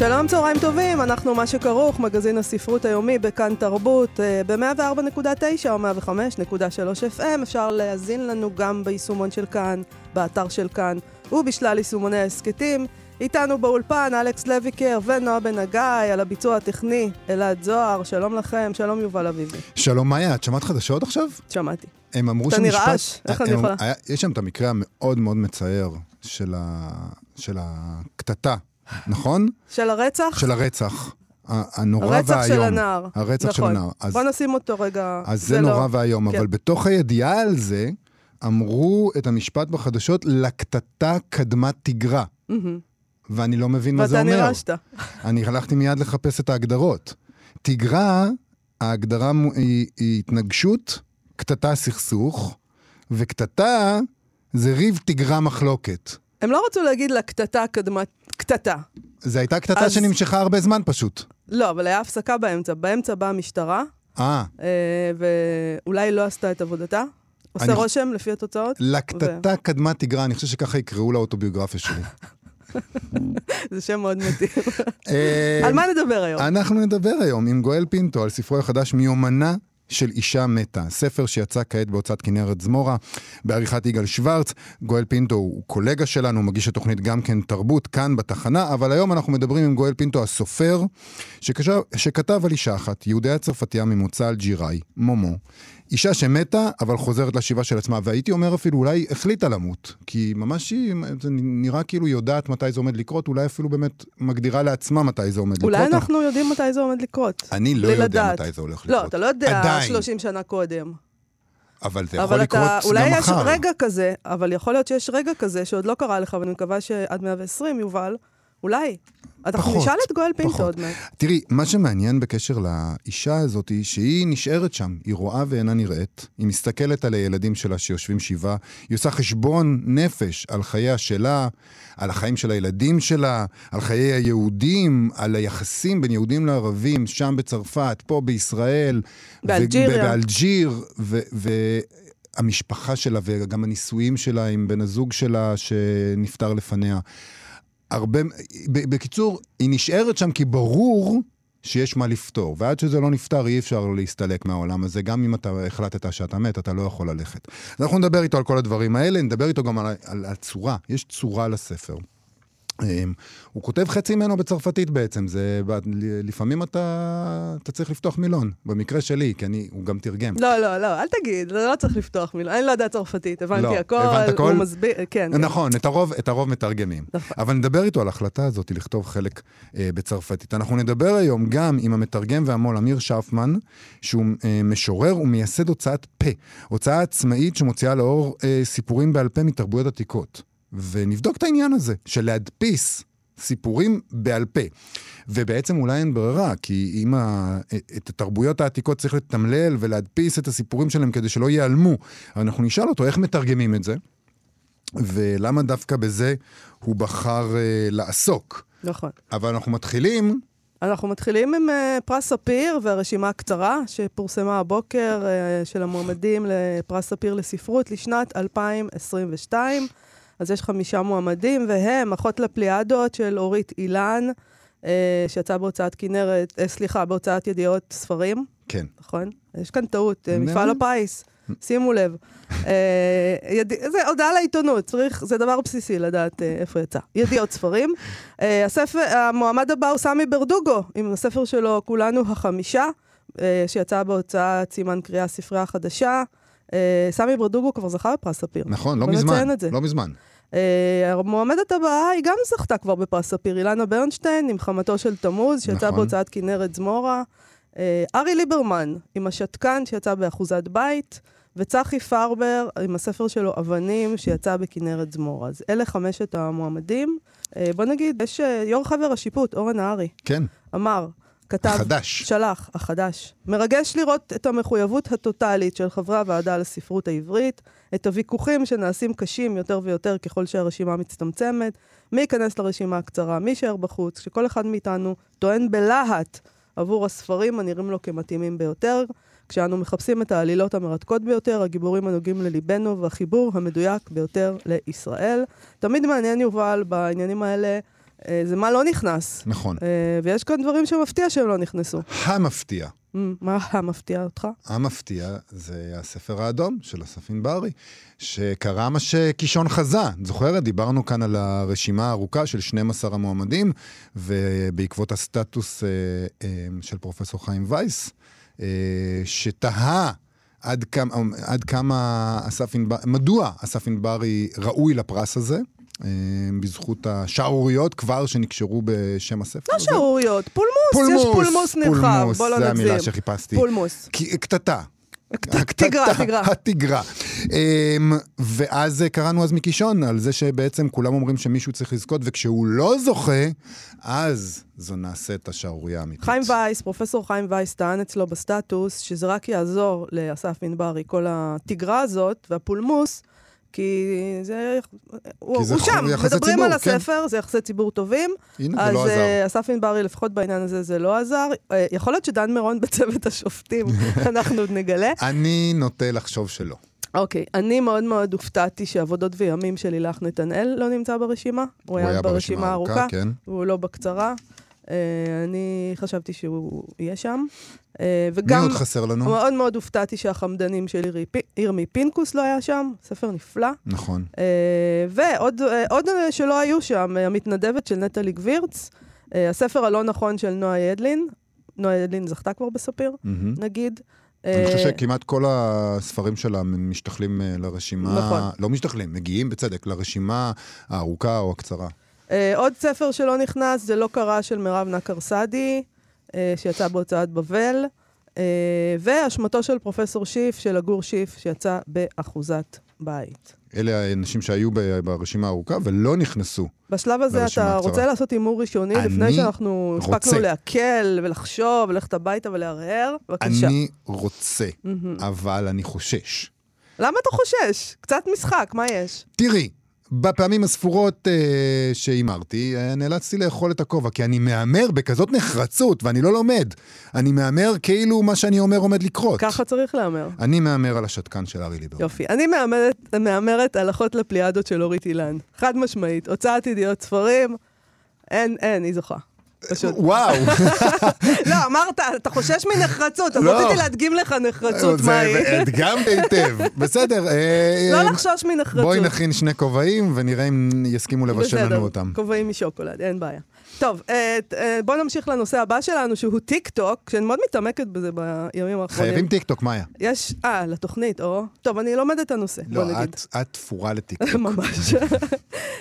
שלום, צהריים טובים, אנחנו מה שכרוך, מגזין הספרות היומי בכאן תרבות, אה, ב-104.9 או 105.3 FM, אפשר להאזין לנו גם ביישומון של כאן, באתר של כאן ובשלל יישומוני ההסכתים. איתנו באולפן אלכס לויקר ונועה בן הגיא, על הביצוע הטכני אלעד זוהר, שלום לכם, שלום יובל אביבי. שלום מאיה, את שמעת חדשות עכשיו? שמעתי. הם אמרו אתה שמשפט... נרעש, איך אני הם- יכולה? יש שם את המקרה המאוד מאוד מצער של הקטטה, נכון? של הרצח? של הרצח. הנורא והאיום. הרצח של הנער. הרצח של נכון. הנער. אז- בוא נשים אותו רגע. אז זה נורא ואיום, כן. אבל בתוך הידיעה על זה, אמרו את המשפט בחדשות, לקטטה קדמה תיגרה. מהמם. ואני לא מבין מה זה ואתה אומר. נרעשת. אני הלכתי מיד לחפש את ההגדרות. תיגרה, ההגדרה היא, היא התנגשות, קטטה סכסוך, וקטטה זה ריב תיגרה מחלוקת. הם לא רצו להגיד לקטטה קדמה... קטטה. זו הייתה קטטה אז- שנמשכה הרבה זמן פשוט. לא, אבל היה הפסקה באמצע. באמצע באה המשטרה, אה, אה, ואולי לא עשתה את עבודתה. עושה אני- רושם לפי התוצאות. לקטטה קדמה תיגרה, אני חושב שככה יקראו לאוטוביוגרפיה שלי. זה שם מאוד מתאים. אה, על מה נדבר היום? אנחנו נדבר היום עם גואל פינטו על ספרו החדש מיומנה של אישה מתה, ספר שיצא כעת בהוצאת כנרת זמורה, בעריכת יגאל שוורץ. גואל פינטו הוא קולגה שלנו, הוא מגיש התוכנית גם כן תרבות כאן בתחנה, אבל היום אנחנו מדברים עם גואל פינטו הסופר, שקשב, שכתב על אישה אחת, יהודיה צרפתייה ממוצא אלג'יראי, מומו. אישה שמתה, אבל חוזרת לשיבה של עצמה, והייתי אומר אפילו, אולי החליטה למות. כי ממש היא, זה נראה כאילו יודעת מתי זה עומד לקרות, אולי אפילו באמת מגדירה לעצמה מתי זה עומד לקרות. אולי אנחנו יודעים מתי זה עומד לקרות. אני לא בלי יודע. מתי זה הולך לקרות. לא, אתה לא יודע עדיין. 30 שנה קודם. אבל זה יכול אבל לקרות אתה, גם אולי יש מחר. רגע כזה, אבל יכול להיות שיש רגע כזה שעוד לא קרה לך, ואני מקווה שעד 120, יובל, אולי. אנחנו פחות, נשאל את גואל פינטו. עוד מעט. תראי, מה שמעניין בקשר לאישה הזאת, היא שהיא נשארת שם, היא רואה ואינה נראית, היא מסתכלת על הילדים שלה שיושבים שבעה, היא עושה חשבון נפש על חייה שלה, על החיים של הילדים שלה, על חיי היהודים, על היחסים בין יהודים לערבים, שם בצרפת, פה בישראל. באלג'יריה. באלג'יר, ו... ו- המשפחה שלה וגם הנישואים שלה עם בן הזוג שלה שנפטר לפניה. הרבה, בקיצור, היא נשארת שם כי ברור שיש מה לפתור, ועד שזה לא נפתר אי אפשר להסתלק מהעולם הזה, גם אם אתה החלטת שאתה מת, אתה לא יכול ללכת. אז אנחנו נדבר איתו על כל הדברים האלה, נדבר איתו גם על, על הצורה, יש צורה לספר. אמ, הוא כותב חצי ממנו בצרפתית בעצם, זה, לפעמים אתה, אתה צריך לפתוח מילון, במקרה שלי, כי אני, הוא גם תרגם. לא, לא, לא, אל תגיד, לא צריך לפתוח מילה. אני לא יודעת צרפתית, הבנתי לא, הכל. הבנת הכל? הוא מסביר, כן. כן. נכון, את הרוב, את הרוב מתרגמים. נכון. אבל נדבר איתו על ההחלטה הזאת לכתוב חלק אה, בצרפתית. אנחנו נדבר היום גם עם המתרגם והמו"ל אמיר שפמן, שהוא אה, משורר ומייסד הוצאת פה, הוצאה עצמאית שמוציאה לאור אה, סיפורים בעל פה מתרבויות עתיקות. ונבדוק את העניין הזה, של להדפיס סיפורים בעל פה. ובעצם אולי אין ברירה, כי אם ה... את התרבויות העתיקות צריך לתמלל ולהדפיס את הסיפורים שלהם כדי שלא ייעלמו. אנחנו נשאל אותו איך מתרגמים את זה, ולמה דווקא בזה הוא בחר אה, לעסוק. נכון. אבל אנחנו מתחילים, אנחנו מתחילים עם uh, פרס ספיר והרשימה הקצרה שפורסמה הבוקר uh, של המועמדים לפרס ספיר לספרות לשנת 2022. אז יש חמישה מועמדים, והם אחות לפליאדות של אורית אילן, uh, שיצאה בהוצאת כנרת, uh, סליחה, בהוצאת ידיעות ספרים, כן, נכון? יש כאן טעות, נו. מפעל הפיס, שימו לב. uh, יד... זה הודעה לעיתונות, צריך, זה דבר בסיסי לדעת uh, איפה יצא. ידיעות ספרים. Uh, הספר, המועמד הבא הוא סמי ברדוגו, עם הספר שלו כולנו החמישה, uh, שיצא בהוצאת סימן קריאה ספרייה חדשה. Uh, סמי ברדוגו כבר זכה בפרס ספיר. נכון, לא מזמן. לא מזמן. Uh, המועמדת הבאה, היא גם זכתה כבר בפרס ספיר, אילנה ברנשטיין, עם חמתו של תמוז, שיצא נכון. בהוצאת כנרת זמורה. Uh, ארי ליברמן, עם השתקן, שיצא באחוזת בית. וצחי פרבר עם הספר שלו אבנים, שיצא בכנרת זמור. אז אלה חמשת המועמדים. אה, בוא נגיד, יש אה, יו"ר חבר השיפוט, אורן נהרי, כן, אמר, כתב, החדש. שלח, החדש. מרגש לראות את המחויבות הטוטלית של חברי הוועדה לספרות העברית, את הוויכוחים שנעשים קשים יותר ויותר ככל שהרשימה מצטמצמת, מי ייכנס לרשימה הקצרה, מי יישאר בחוץ, כשכל אחד מאיתנו טוען בלהט עבור הספרים הנראים לו כמתאימים ביותר, כשאנו מחפשים את העלילות המרתקות ביותר, הגיבורים הנוגעים לליבנו והחיבור המדויק ביותר לישראל. תמיד מעניין, יובל, בעניינים האלה, זה מה לא נכנס. נכון. אה, ויש כאן דברים שמפתיע שהם לא נכנסו. המפתיע. מה המפתיע אותך? המפתיע זה הספר האדום של אסף ענברי, שקרה מה שקישון חזה. זוכרת? דיברנו כאן על הרשימה הארוכה של 12 המועמדים, ובעקבות הסטטוס אה, אה, של פרופסור חיים וייס, אה, שתהה עד כמה, עד כמה אסף ענברי, מדוע אסף ענברי ראוי לפרס הזה. אה, בזכות השערוריות כבר שנקשרו בשם הספר לא. שערוריות, פולמוס, יש פולמוס נרחב, פולמוס, בואו לא נגזים. המילה שחיפשתי. פולמוס. קטטה. תגרה, תגרה. התגרה. אמ, ואז קראנו אז מקישון על זה שבעצם כולם אומרים שמישהו צריך לזכות, וכשהוא לא זוכה, אז זו נעשית השערורייה האמיתית. חיים וייס, פרופסור חיים וייס טען אצלו בסטטוס שזה רק יעזור לאסף ענברי, כל התגרה הזאת והפולמוס, כי זה... הוא, זה הוא שם, מדברים ציבור, על כן. הספר, זה יחסי ציבור טובים. הנה, זה אז לא עזר. אה, אסף ענברי, לפחות בעניין הזה, זה לא עזר. אה, יכול להיות שדן מירון בצוות השופטים, אנחנו עוד נגלה. אני נוטה לחשוב שלא. אוקיי, אני מאוד מאוד הופתעתי שעבודות וימים של לילך נתנאל לא נמצא ברשימה. הוא היה ברשימה הארוכה, כן. והוא לא בקצרה. אה, אני חשבתי שהוא יהיה שם. אה, מי וגם עוד חסר לנו? מאוד מאוד הופתעתי שהחמדנים של ירמי פינקוס לא היה שם, ספר נפלא. נכון. אה, ועוד אה, עוד שלא היו שם, המתנדבת של נטלי גבירץ, הספר הלא נכון של נועה ידלין. נועה ידלין זכתה כבר בספיר, מהמם. נגיד. אני חושב שכמעט כל הספרים שלה משתחלים אה, לרשימה, נכון. לא משתחלים, מגיעים בצדק לרשימה הארוכה או הקצרה. עוד ספר שלא נכנס, זה לא קרה של מירב נקר סעדי, שיצא בהוצאת בבל, אה, ואשמתו של פרופסור שיף, של הגור שיף, שיצא באחוזת בית. אלה האנשים שהיו ברשימה הארוכה ולא נכנסו. בשלב הזה אתה הקצרה. רוצה לעשות הימור ראשוני, לפני שאנחנו. הספקנו לעכל ולחשוב וללכת הביתה ולהרהר? בבקשה. אני רוצה, מהמם. אבל אני חושש. למה אתה חושש? קצת משחק, מה יש? תראי, בפעמים הספורות אה, שהימרתי, אה, נאלצתי לאכול את הכובע, כי אני מהמר בכזאת נחרצות, ואני לא לומד. אני מהמר כאילו מה שאני אומר עומד לקרות. ככה צריך להמר. אני מהמר על השתקן של ארי ליברמן. יופי. אני מהמרת, מהמרת על אחות לפליאדות של אורית אילן. חד משמעית. הוצאת ידיעות ספרים, אין, אין, היא זוכה. פשוט. וואו, לא, אמרת, אתה חושש מנחרצות, אז לא. רציתי להדגים לך נחרצות, זה מהי. הדגמת היטב. בסדר. אה, לא אה, לחשוש מנחרצות. בואי נכין שני כובעים ונראה אם יסכימו לבשל לנו אותם. כובעים משוקולד, אין בעיה. טוב, אה, בואו נמשיך לנושא הבא שלנו, שהוא טיק טוק, שאני מאוד מתעמקת בזה בימים האחרונים. חייבים טיקטוק, מאיה. יש, אה, לתוכנית, או... טוב, אני לומדת את הנושא, לא, בוא נגיד. את- את תפורה לטיקטוק. ממש.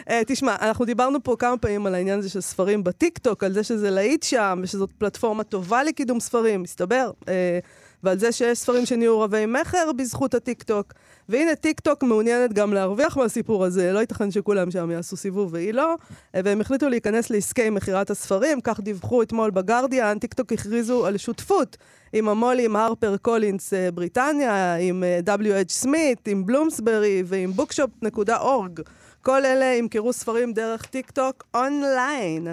אה, תשמע, אנחנו דיברנו פה כמה פעמים על העניין הזה של ספרים בטיקטוק, על זה שזה להיט שם, ושזאת פלטפורמה טובה לקידום ספרים, מסתבר. אה, ועל זה שיש ספרים שנהיו רבי מכר בזכות הטיקטוק. והנה, טיקטוק מעוניינת גם להרוויח מהסיפור הזה, לא ייתכן שכולם שם יעשו סיבוב והיא לא. אה, והם החליטו להיכנס לעסקי מכירת הספרים, כך דיווחו אתמול בגרדיאן, טיקטוק הכריזו על שותפות עם המו"ל, עם HarperCollins אה, בריטניה, עם אה, W.H. Smith, עם Bloomsbury ועם bookshop.org. כל אלה ימכרו ספרים דרך טיק טוק אונליין.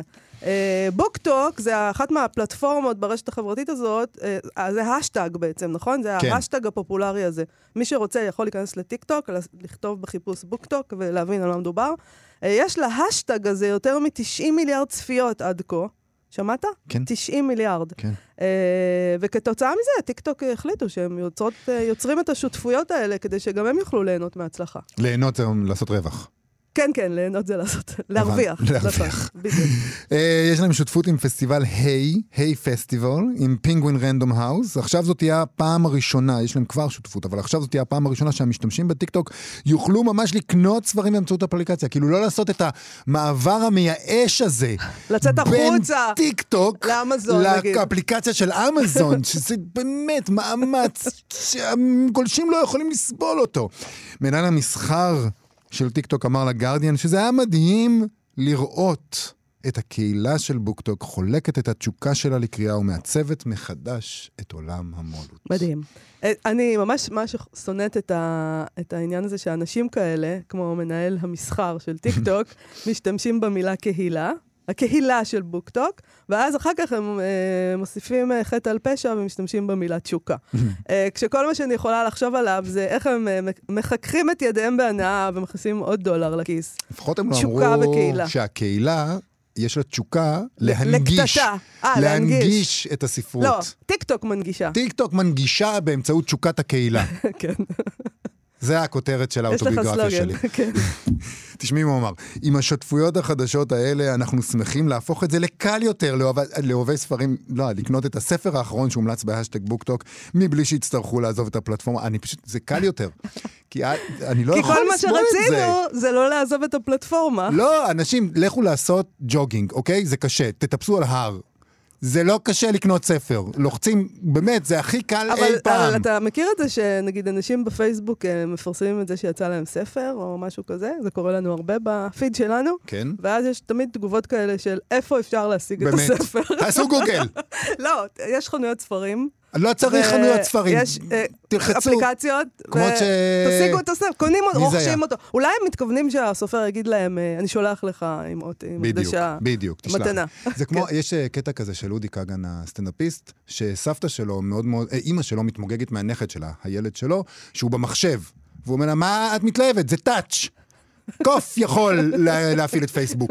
אה, BookTok זה אחת מהפלטפורמות ברשת החברתית הזאת, אה, זה האשטג בעצם, נכון? זה כן. ההאשטג הפופולרי הזה. מי שרוצה יכול להיכנס לטיק טוק, לכתוב בחיפוש BookTok ולהבין על מה מדובר. אה, יש להאשטג הזה יותר מ-90 מיליארד צפיות עד כה. שמעת? כן. 90 מיליארד. כן. אה, וכתוצאה מזה, טיק טוק החליטו שהם יוצרות, אה, יוצרים את השותפויות האלה כדי שגם הם יוכלו ליהנות מהצלחה. ליהנות זה לעשות רווח. כן, כן, ליהנות זה לעשות, להרוויח. להרוויח. בדיוק. אה, יש להם שותפות עם פסטיבל Hay, Hay Festival, עם Penguin Random House. עכשיו זאת תהיה הפעם הראשונה, יש להם כבר שותפות, אבל עכשיו זאת תהיה הפעם הראשונה שהמשתמשים בטיקטוק יוכלו ממש לקנות ספרים באמצעות אפליקציה. כאילו לא לעשות את המעבר המייאש הזה. לצאת החוצה. בין טיקטוק לאמזון, נגיד. לאפליקציה של אמזון, שזה באמת מאמץ שהגולשים לא יכולים לסבול אותו. מנהל המסחר של טיקטוק אמר לגרדיאן שזה היה מדהים לראות את הקהילה של BookTok חולקת את התשוקה שלה לקריאה ומעצבת מחדש את עולם המו"לות. מדהים. אה, אני ממש ממש שונאת את, ה, את העניין הזה שאנשים כאלה, כמו מנהל המסחר של טיקטוק, משתמשים במילה קהילה. הקהילה של BookTok, ואז אחר כך הם אה, מוסיפים אה, חטא על פשע ומשתמשים במילה תשוקה. אה, כשכל מה שאני יכולה לחשוב עליו זה איך הם אה, מחככים את ידיהם בהנאה ומכניסים עוד דולר לכיס. לפחות הם לא אמרו וקהילה. שהקהילה, יש לה תשוקה להנגיש. לקטטה. אה, להנגיש. להנגיש את הספרות. לא, טיקטוק מנגישה. טיקטוק מנגישה באמצעות תשוקת הקהילה. כן. זה הכותרת של יש לך האוטוביוגרפיה שלי. סלוגן. כן. תשמעי מה הוא אמר, עם השותפויות החדשות האלה אנחנו שמחים להפוך את זה לקל יותר לאוהבי ספרים, לא, לקנות את הספר האחרון שהומלץ בהשטג BookTok, מבלי שיצטרכו לעזוב את הפלטפורמה. אני פשוט, זה קל יותר. כי אני לא כי יכול כל מה לסבול את זה. שרצינו זה לא לעזוב את הפלטפורמה. לא, אנשים, לכו לעשות ג'וגינג, אוקיי? זה קשה, תטפסו על הר. זה לא קשה לקנות ספר. לוחצים, באמת, זה הכי קל אבל, אי פעם. אבל אתה מכיר את זה שנגיד אנשים בפייסבוק אה, מפרסמים את זה שיצא להם ספר או משהו כזה? זה קורה לנו הרבה בפיד שלנו. כן. ואז יש תמיד תגובות כאלה של איפה אפשר להשיג את באמת. הספר. תעשו גוגל. לא, יש חנויות ספרים. לא צריך חנויות ספרים. יש אה, תלחצו. אפליקציות. כמו ש- תשיגו את הספר, קונים אותו, רוכשים? אותו. אולי הם מתכוונים שהסופר יגיד להם, אה, אני שולח לך עם אות- עם בדיוק, תשלח. מתנה. זה כמו, כן. יש אה, קטע כזה של אודי כגן הסטנדאפיסט, שסבתא שלו מאוד מאוד, אימא שלו מתמוגגת מהנכד שלה, הילד שלו, שהוא במחשב. והוא אומר לה, מה את מתלהבת? זה touch. קוף יכול לה- להפעיל את פייסבוק.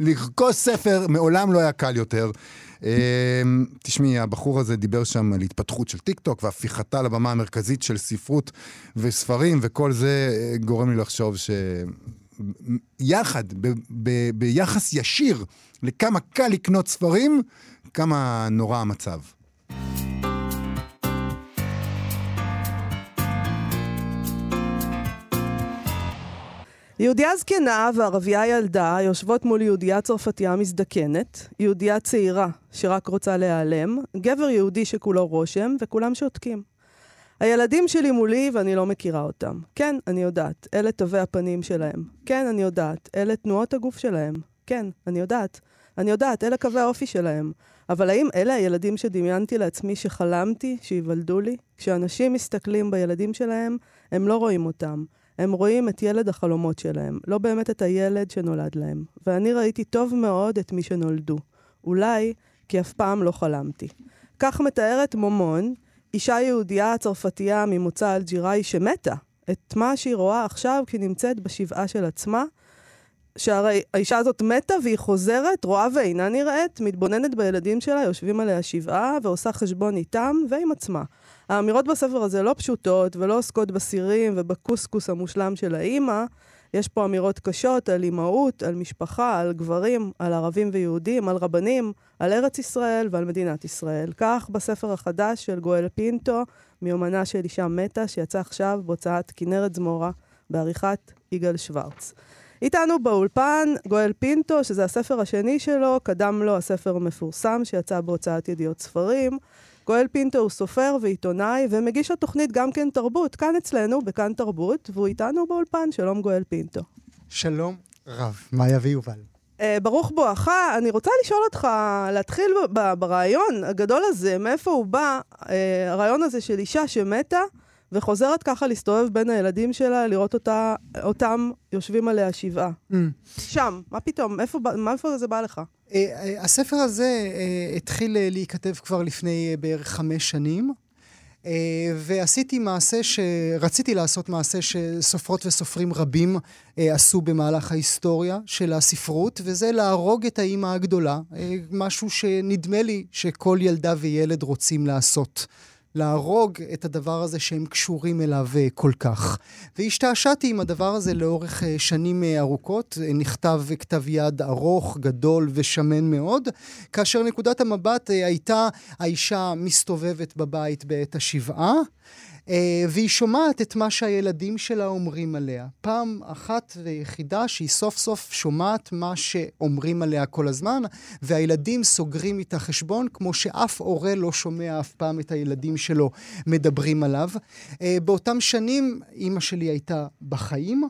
לרכוש ספר מעולם לא היה קל יותר. אה, תשמעי, הבחור הזה דיבר שם על התפתחות של טיק טוק והפיכתה לבמה המרכזית של ספרות וספרים, וכל זה אה, גורם לי לחשוב ש... יחד, ב- ב- ביחס ישיר לכמה קל לקנות ספרים, כמה נורא המצב. יהודיה זקנה וערבייה ילדה יושבות מול יהודיה צרפתייה מזדקנת, יהודיה צעירה שרק רוצה להיעלם, גבר יהודי שכולו רושם, וכולם שותקים. הילדים שלי מולי ואני לא מכירה אותם. כן, אני יודעת, אלה תווי הפנים שלהם. כן, אני יודעת, אלה תנועות הגוף שלהם. כן, אני יודעת. אני יודעת, אלה קווי האופי שלהם. אבל האם אלה הילדים שדמיינתי לעצמי שחלמתי שייוולדו לי? כשאנשים מסתכלים בילדים שלהם, הם לא רואים אותם. הם רואים את ילד החלומות שלהם, לא באמת את הילד שנולד להם. ואני ראיתי טוב מאוד את מי שנולדו. אולי כי אף פעם לא חלמתי. כך מתארת מומון, אישה יהודייה צרפתייה ממוצא אלג'יראי שמתה, את מה שהיא רואה עכשיו כי נמצאת בשבעה של עצמה, שהרי האישה הזאת מתה והיא חוזרת, רואה ואינה נראית, מתבוננת בילדים שלה, יושבים עליה שבעה, ועושה חשבון איתם ועם עצמה. האמירות בספר הזה לא פשוטות ולא עוסקות בסירים ובקוסקוס המושלם של האימא. יש פה אמירות קשות על אימהות, על משפחה, על גברים, על ערבים ויהודים, על רבנים, על ארץ ישראל ועל מדינת ישראל. כך בספר החדש של גואל פינטו, מיומנה של אישה מתה, שיצא עכשיו בהוצאת כנרת זמורה, בעריכת יגאל שוורץ. איתנו באולפן גואל פינטו, שזה הספר השני שלו, קדם לו הספר המפורסם שיצא בהוצאת ידיעות ספרים. גואל פינטו הוא סופר ועיתונאי ומגיש התוכנית גם כן תרבות, כאן אצלנו, בכאן תרבות, והוא איתנו באולפן. שלום גואל פינטו. שלום רב, מאיה ויובל. Uh, ברוך בואך, אני רוצה לשאול אותך, להתחיל ב- ב- ברעיון הגדול הזה, מאיפה הוא בא, uh, הרעיון הזה של אישה שמתה וחוזרת ככה להסתובב בין הילדים שלה, לראות אותה, אותם יושבים עליה שבעה. Mm. שם, מה פתאום, מאיפה, בא- מאיפה זה בא לך? Uh, uh, הספר הזה uh, התחיל להיכתב כבר לפני בערך חמש שנים, uh, ועשיתי מעשה ש... רציתי לעשות מעשה שסופרות וסופרים רבים uh, עשו במהלך ההיסטוריה של הספרות, וזה להרוג את האימא הגדולה, uh, משהו שנדמה לי שכל ילדה וילד רוצים לעשות. להרוג את הדבר הזה שהם קשורים אליו אה, כל כך. והשתעשעתי עם הדבר הזה לאורך אה, שנים אה, ארוכות. נכתב כתב יד ארוך, גדול ושמן מאוד, כאשר נקודת המבט הייתה האישה מסתובבת בבית בעת השבעה. אה, והיא שומעת את מה שהילדים שלה אומרים עליה. פעם אחת ויחידה שהיא סוף סוף שומעת מה שאומרים עליה כל הזמן, והילדים סוגרים איתה חשבון, כמו שאף הורה לא שומע אף פעם את הילדים שלו מדברים עליו. אה, באותם שנים אימא שלי הייתה בחיים.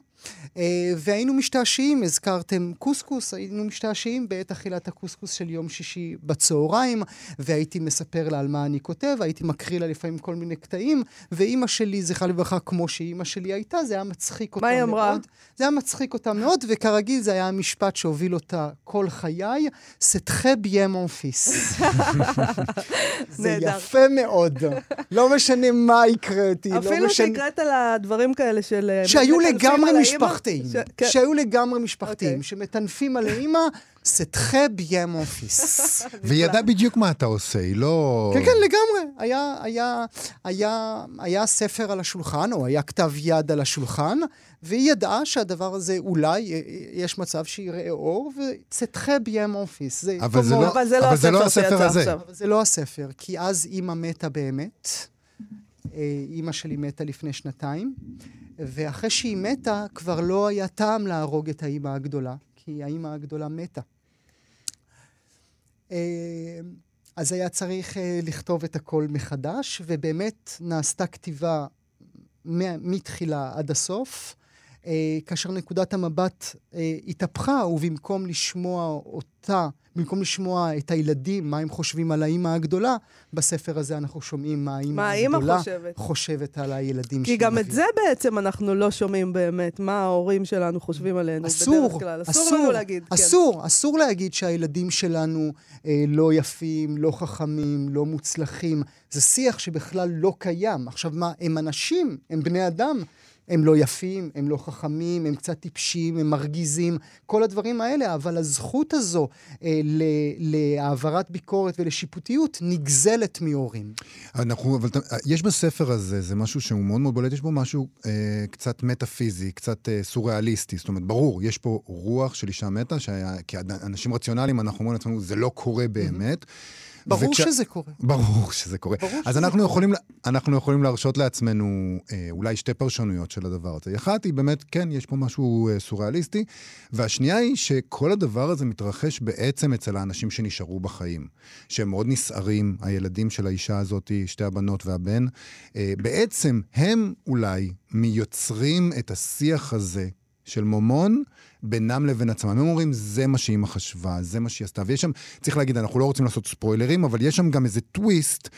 אה, והיינו משתעשעים, הזכרתם קוסקוס, היינו משתעשעים בעת אכילת הקוסקוס של יום שישי בצהריים, והייתי מספר לה על מה אני כותב, הייתי מקריא לה לפעמים כל מיני קטעים, ואימא שלי, זכרה לברכה, כמו שאימא שלי הייתה, זה היה מצחיק אותה מאוד. מה היא אמרה? זה היה מצחיק אותה מאוד, וכרגיל זה היה המשפט שהוביל אותה כל חיי, סטחה ביה מונפיס. זה יפה מאוד. לא משנה מה הקראתי, לא משנה... אפילו שהקראת לה דברים כאלה של... אה, שהיו לגמרי? משפחתיים. ש- כן. שהיו לגמרי משפחתיים, אוקיי. שמטנפים על האימא, סטחה ביה מונפיס. והיא ידעה בדיוק מה אתה עושה, היא לא... כן, כן, לגמרי. היה, היה, היה, היה ספר על השולחן, או היה כתב יד על השולחן, והיא ידעה שהדבר הזה אולי, אה, יש מצב שיראה אור, וצטחה ביה מונפיס. זה אבל זה לא- אבל זה לא אבל זה לא הספר הספר הזה. עכשיו. אבל זה לא הספר, כי אז אימא מתה באמת. אה, אימא שלי מתה לפני שנתיים, ואחרי שהיא מתה, כבר לא היה טעם להרוג את האימא הגדולה, כי האימא הגדולה מתה. אה, אז היה צריך אה, לכתוב את הכל מחדש, ובאמת נעשתה כתיבה מתחילה עד הסוף. אה, כאשר נקודת המבט אה, התהפכה, ובמקום לשמוע אותה, במקום לשמוע את הילדים, מה הם חושבים על האימא הגדולה, בספר הזה אנחנו שומעים מה האימא הגדולה חושבת. חושבת על הילדים כי שהיא גם את. זה בעצם אנחנו לא שומעים באמת, מה ההורים שלנו חושבים עלינו אסור, בדרך כלל. אסור, אסור לנו להגיד, כן. אסור, אסור להגיד שהילדים שלנו אה, לא יפים, לא חכמים, לא מוצלחים. זה שיח שבכלל לא קיים. עכשיו מה, הם אנשים, הם בני אדם. הם לא יפים, הם לא חכמים, הם קצת טיפשים, הם מרגיזים, כל הדברים האלה, אבל הזכות הזו אה, ל- להעברת ביקורת ולשיפוטיות נגזלת מהורים. אנחנו, אבל ת- יש בספר הזה, זה משהו שהוא מאוד מאוד בולט, יש בו משהו אה, קצת מטאפיזי, קצת אה, סוריאליסטי. זאת אומרת, ברור, יש פה רוח של אישה מתה, שהיה, כאנשים רציונליים אנחנו אומרים לעצמנו, זה לא קורה באמת. ברור וכשה- שזה קורה. ברור שזה קורה. ברור אז שזה אנחנו קורה. יכולים, אנחנו יכולים להרשות לעצמנו אה, אולי שתי פרשנויות של הדבר הזה. אחת היא באמת, כן, יש פה משהו אה, סוריאליסטי, והשנייה היא שכל הדבר הזה מתרחש בעצם אצל האנשים שנשארו בחיים, שהם מאוד נסערים, הילדים של האישה הזאת, שתי הבנות והבן, אה, בעצם הם אולי מיוצרים את השיח הזה של מומון בינם לבין עצמם. הם אומרים, זה מה שאימא חשבה, זה מה שהיא עשתה. ויש שם, צריך להגיד, אנחנו לא רוצים לעשות ספוילרים, אבל יש שם גם איזה טוויסט,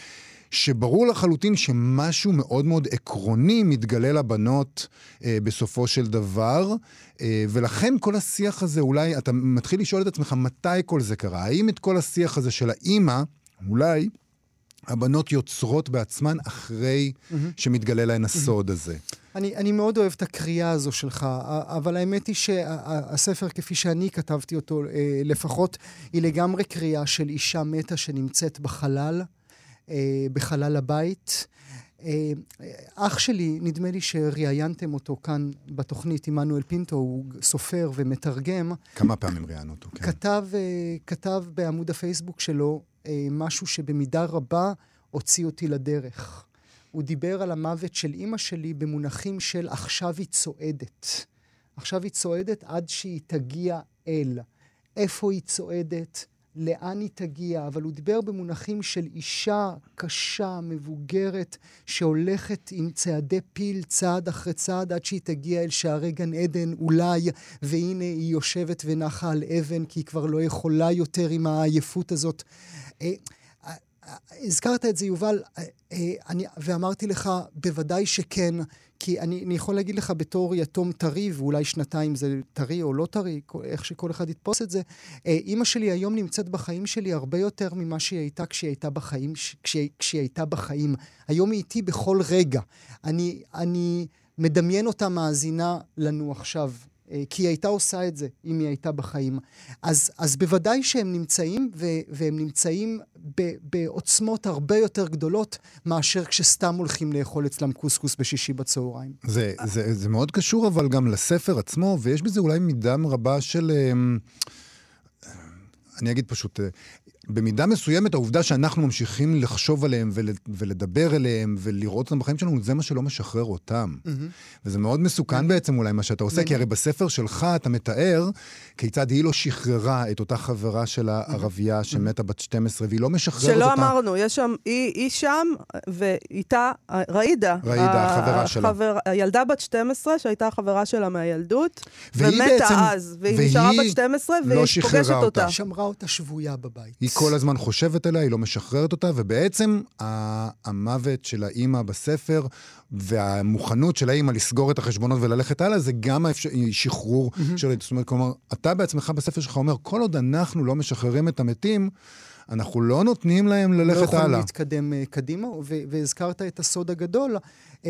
שברור לחלוטין שמשהו מאוד מאוד עקרוני מתגלה לבנות אה, בסופו של דבר, אה, ולכן כל השיח הזה, אולי, אתה מתחיל לשאול את עצמך, מתי כל זה קרה? האם את כל השיח הזה של האימא, אולי... הבנות יוצרות בעצמן אחרי שמתגלה להן הסוד הזה. אני, אני מאוד אוהב את הקריאה הזו שלך, אבל האמת היא שהספר, כפי שאני כתבתי אותו אה, לפחות, היא לגמרי קריאה של אישה מתה שנמצאת בחלל, אה, בחלל הבית. אה, אח שלי, נדמה לי שראיינתם אותו כאן בתוכנית, עמנואל פינטו, הוא סופר ומתרגם. כמה פעמים ראיינו אותו, כן. כתב, כתב בעמוד הפייסבוק שלו משהו שבמידה רבה הוציא אותי לדרך. הוא דיבר על המוות של אימא שלי במונחים של עכשיו היא צועדת. עכשיו היא צועדת עד שהיא תגיע אל. איפה היא צועדת? לאן היא תגיע? אבל הוא דיבר במונחים של אישה קשה, מבוגרת, שהולכת עם צעדי פיל צעד אחרי צעד עד שהיא תגיע אל שערי גן עדן אולי, והנה היא יושבת ונחה על אבן כי היא כבר לא יכולה יותר עם העייפות הזאת. הזכרת את זה, יובל, אה, אה, אני, ואמרתי לך, בוודאי שכן, כי אני, אני יכול להגיד לך בתור יתום טרי, ואולי שנתיים זה טרי או לא טרי, איך שכל אחד יתפוס את זה, אה, אימא שלי היום נמצאת בחיים שלי הרבה יותר ממה שהיא הייתה כשהיא הייתה בחיים, ש- כשהיא, הייתה בחיים. היום היא איתי בכל רגע. אני, אני מדמיין אותה מאזינה לנו עכשיו כי היא הייתה עושה את זה אם היא הייתה בחיים. אז, אז בוודאי שהם נמצאים, ו, והם נמצאים ב, בעוצמות הרבה יותר גדולות מאשר כשסתם הולכים לאכול אצלם קוסקוס בשישי בצהריים. זה, זה, זה מאוד קשור אבל גם לספר עצמו, ויש בזה אולי מידה רבה של... אמ, אני אגיד פשוט, אה, במידה מסוימת העובדה שאנחנו ממשיכים לחשוב עליהם ול, ולדבר אליהם ולראות אותם בחיים שלנו, זה מה שלא משחרר אותם. Mm-hmm. וזה מאוד מסוכן mm-hmm. בעצם אולי מה שאתה עושה, כי הרי בספר שלך אתה מתאר כיצד היא לא שחררה את אותה חברה שלה, ערבייה, שמתה בת 12, והיא לא משחררת שלא אותה. שלא אמרנו, יש שם, היא, היא שם, ואיתה ראידה. ראידה, החברה שלה. החבר, הילדה בת 12, שהייתה החברה שלה מהילדות, ומתה בעצם, אז, והיא, והיא נשארה בת 12, והיא לא פוגשת אותה. אותה. שמרה אותה שבויה בבית. כל הזמן חושבת עליה, היא לא משחררת אותה, ובעצם המוות של האימא בספר והמוכנות של האימא לסגור את החשבונות וללכת הלאה, זה גם האפשר... שחרור mm-hmm. של... זאת אומרת, כלומר, אתה בעצמך בספר שלך אומר, כל עוד אנחנו לא משחררים את המתים, אנחנו לא נותנים להם ללכת הלאה. לא יכולים הלאה. להתקדם uh, קדימה, ו- והזכרת את הסוד הגדול. Uh, uh,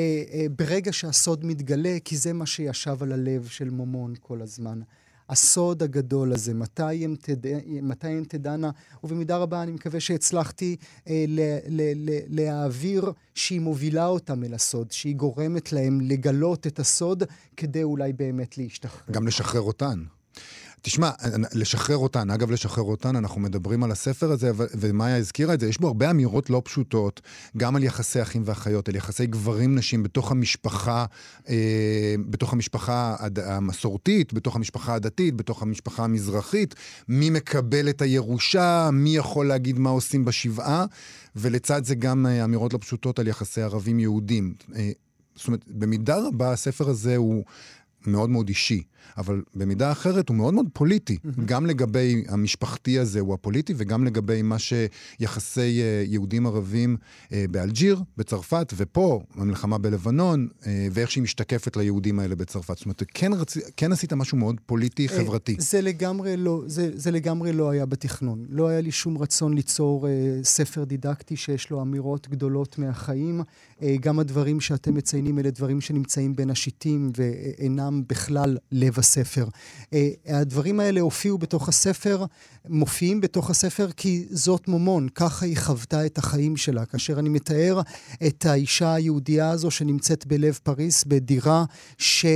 ברגע שהסוד מתגלה, כי זה מה שישב על הלב של מומון כל הזמן. הסוד הגדול הזה, מתי הן, תד... מתי הן תדענה, ובמידה רבה אני מקווה שהצלחתי אה, ל... ל... ל... להעביר שהיא מובילה אותם אל הסוד, שהיא גורמת להם לגלות את הסוד כדי אולי באמת להשתחרר. גם לשחרר אותן. תשמע, לשחרר אותן, אגב, לשחרר אותן, אנחנו מדברים על הספר הזה, ומאיה הזכירה את זה, יש בו הרבה אמירות לא פשוטות, גם על יחסי אחים ואחיות, על יחסי גברים-נשים בתוך המשפחה, אה, בתוך המשפחה המסורתית, בתוך המשפחה הדתית, בתוך המשפחה המזרחית, מי מקבל את הירושה, מי יכול להגיד מה עושים בשבעה, ולצד זה גם אה, אמירות לא פשוטות על יחסי ערבים-יהודים. אה, זאת אומרת, במידה רבה הספר הזה הוא מאוד מאוד אישי. אבל במידה אחרת הוא מאוד מאוד פוליטי. Mm-hmm. גם לגבי המשפחתי הזה הוא הפוליטי, וגם לגבי מה שיחסי אה, יהודים-ערבים אה, באלג'יר, בצרפת, ופה, המלחמה בלבנון, אה, ואיך שהיא משתקפת ליהודים האלה בצרפת. זאת אומרת, כן, רצ... כן עשית משהו מאוד פוליטי-חברתי. זה לגמרי לא, זה, זה לגמרי לא היה בתכנון. לא היה לי שום רצון ליצור אה, ספר דידקטי שיש לו אמירות גדולות מהחיים. אה, גם הדברים שאתם מציינים אלה דברים שנמצאים בין השיטים ואינם בכלל לב הספר. אה, הדברים האלה הופיעו בתוך הספר, מופיעים בתוך הספר כי זאת מומון, ככה היא חוותה את החיים שלה. כאשר אני מתאר את האישה היהודייה הזו שנמצאת בלב פריס, בדירה ש...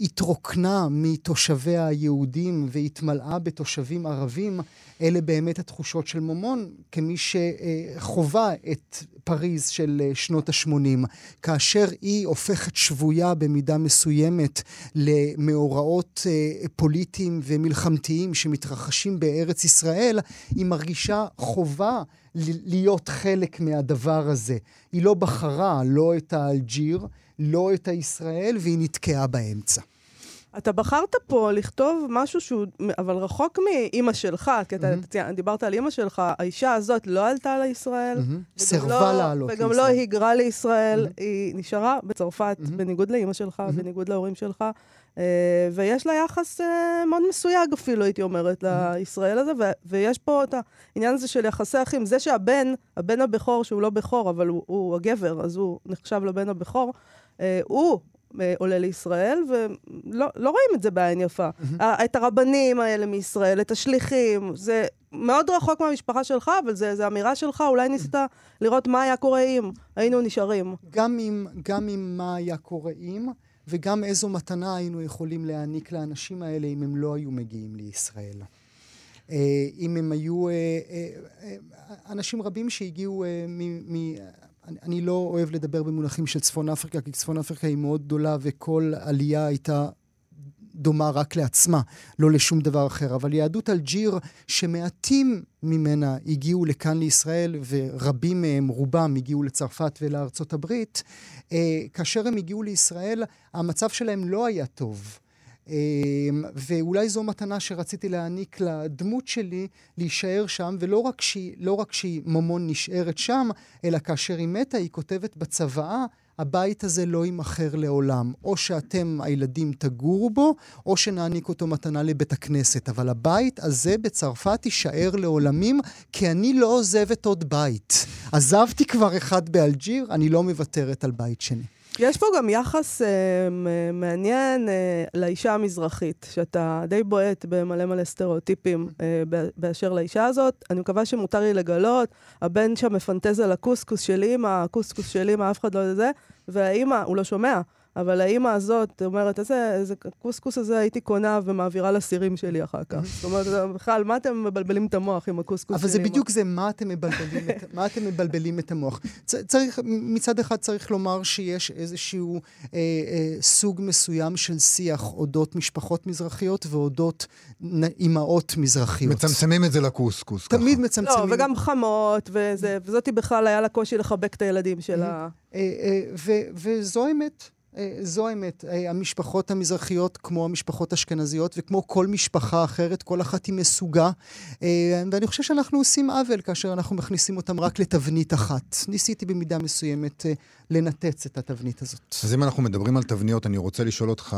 התרוקנה מתושביה היהודים והתמלאה בתושבים ערבים, אלה באמת התחושות של מומון, כמי שחווה את פריז של שנות ה-80. כאשר היא הופכת שבויה במידה מסוימת למאורעות אה, פוליטיים ומלחמתיים שמתרחשים בארץ ישראל, היא מרגישה חובה להיות חלק מהדבר הזה. היא לא בחרה לא את האלג'יר, לא את הישראל, והיא נתקעה באמצע. אתה בחרת פה לכתוב משהו שהוא, אבל רחוק מאימא שלך, כי אתה mm-hmm. דיברת על אימא שלך, האישה הזאת לא עלתה לישראל. Mm-hmm. סירבה לא, לעלות לישראל. וגם לא היגרה לישראל, mm-hmm. היא נשארה בצרפת, mm-hmm. בניגוד לאימא שלך, mm-hmm. בניגוד להורים שלך. Uh, ויש לה יחס uh, מאוד מסויג אפילו, הייתי אומרת, mm-hmm. לישראל הזה, ויש פה את העניין הזה של יחסי אחים. זה שהבן, הבן הבכור, שהוא לא בכור, אבל הוא, הוא הגבר, אז הוא נחשב לבן הבכור, הוא אה, עולה לישראל, ולא לא רואים את זה בעין יפה. את הרבנים האלה מישראל, את השליחים, זה מאוד רחוק מהמשפחה שלך, אבל זו אמירה שלך, אולי ניסית לראות מה היה קורה אם היינו נשארים. גם אם, גם אם מה היה קורה אם, וגם איזו מתנה היינו יכולים להעניק לאנשים האלה אם הם לא היו מגיעים לישראל. אה, אם הם היו... אה, אנשים רבים שהגיעו מ... אני, אני לא אוהב לדבר במונחים של צפון אפריקה, כי צפון אפריקה היא מאוד גדולה וכל עלייה הייתה דומה רק לעצמה, לא לשום דבר אחר. אבל יהדות אלג'יר, שמעטים ממנה הגיעו לכאן לישראל, ורבים מהם, רובם, הגיעו לצרפת ולארצות הברית, אה, כאשר הם הגיעו לישראל, המצב שלהם לא היה טוב. אמ, ואולי זו מתנה שרציתי להעניק לדמות שלי להישאר שם, ולא רק שהיא, לא רק שהיא ממון נשארת שם, אלא כאשר היא מתה, היא כותבת בצוואה, הבית הזה לא יימכר לעולם. או שאתם, הילדים, תגורו בו, או שנעניק אותו מתנה לבית הכנסת. אבל הבית הזה בצרפת יישאר לעולמים, כי אני לא עוזבת עוד בית. עזבתי כבר אחד באלג'יר, אני לא מוותרת על בית שני. יש פה גם יחס אה, מעניין אה, לאישה המזרחית, שאתה די בועט במלא מלא סטריאוטיפים אה, באשר לאישה הזאת. אני מקווה שמותר לי לגלות, הבן שם מפנטז על הקוסקוס של אימא, הקוסקוס של אימא, אף אחד לא יודע זה, והאימא, הוא לא שומע. אבל האימא הזאת אומרת, איזה, איזה קוסקוס הזה הייתי קונה ומעבירה לסירים שלי אחר כך. זאת אומרת, בכלל, מה אתם מבלבלים את המוח עם הקוסקוס שלי? אבל זה בדיוק זה, מה אתם מבלבלים, את, מה אתם מבלבלים את המוח. צריך, מצד אחד צריך לומר שיש איזשהו אה, אה, סוג מסוים של שיח אודות משפחות מזרחיות ואודות אימהות מזרחיות. מצמצמים את זה לקוסקוס. תמיד ככה. מצמצמים. לא, וגם חמות, וזה, וזאתי בכלל היה לה קושי לחבק את הילדים שלה. אה, אה, וזו האמת. אה, זו האמת. אה, המשפחות המזרחיות, כמו המשפחות האשכנזיות, וכמו כל משפחה אחרת, כל אחת היא מסוגה. אה, ואני חושב שאנחנו עושים עוול כאשר אנחנו מכניסים אותם רק לתבנית אחת. ניסיתי במידה מסוימת לנתץ את התבנית הזאת. אז אם אנחנו מדברים על תבניות, אני רוצה לשאול אותך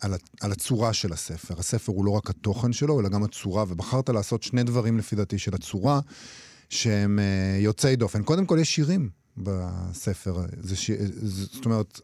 על, על הצורה של הספר. הספר הוא לא רק התוכן שלו, אלא גם הצורה, ובחרת לעשות שני דברים, לפי דעתי, של הצורה, שהם יוצאי דופן. קודם כל, יש שירים בספר. זה ש... זאת אומרת,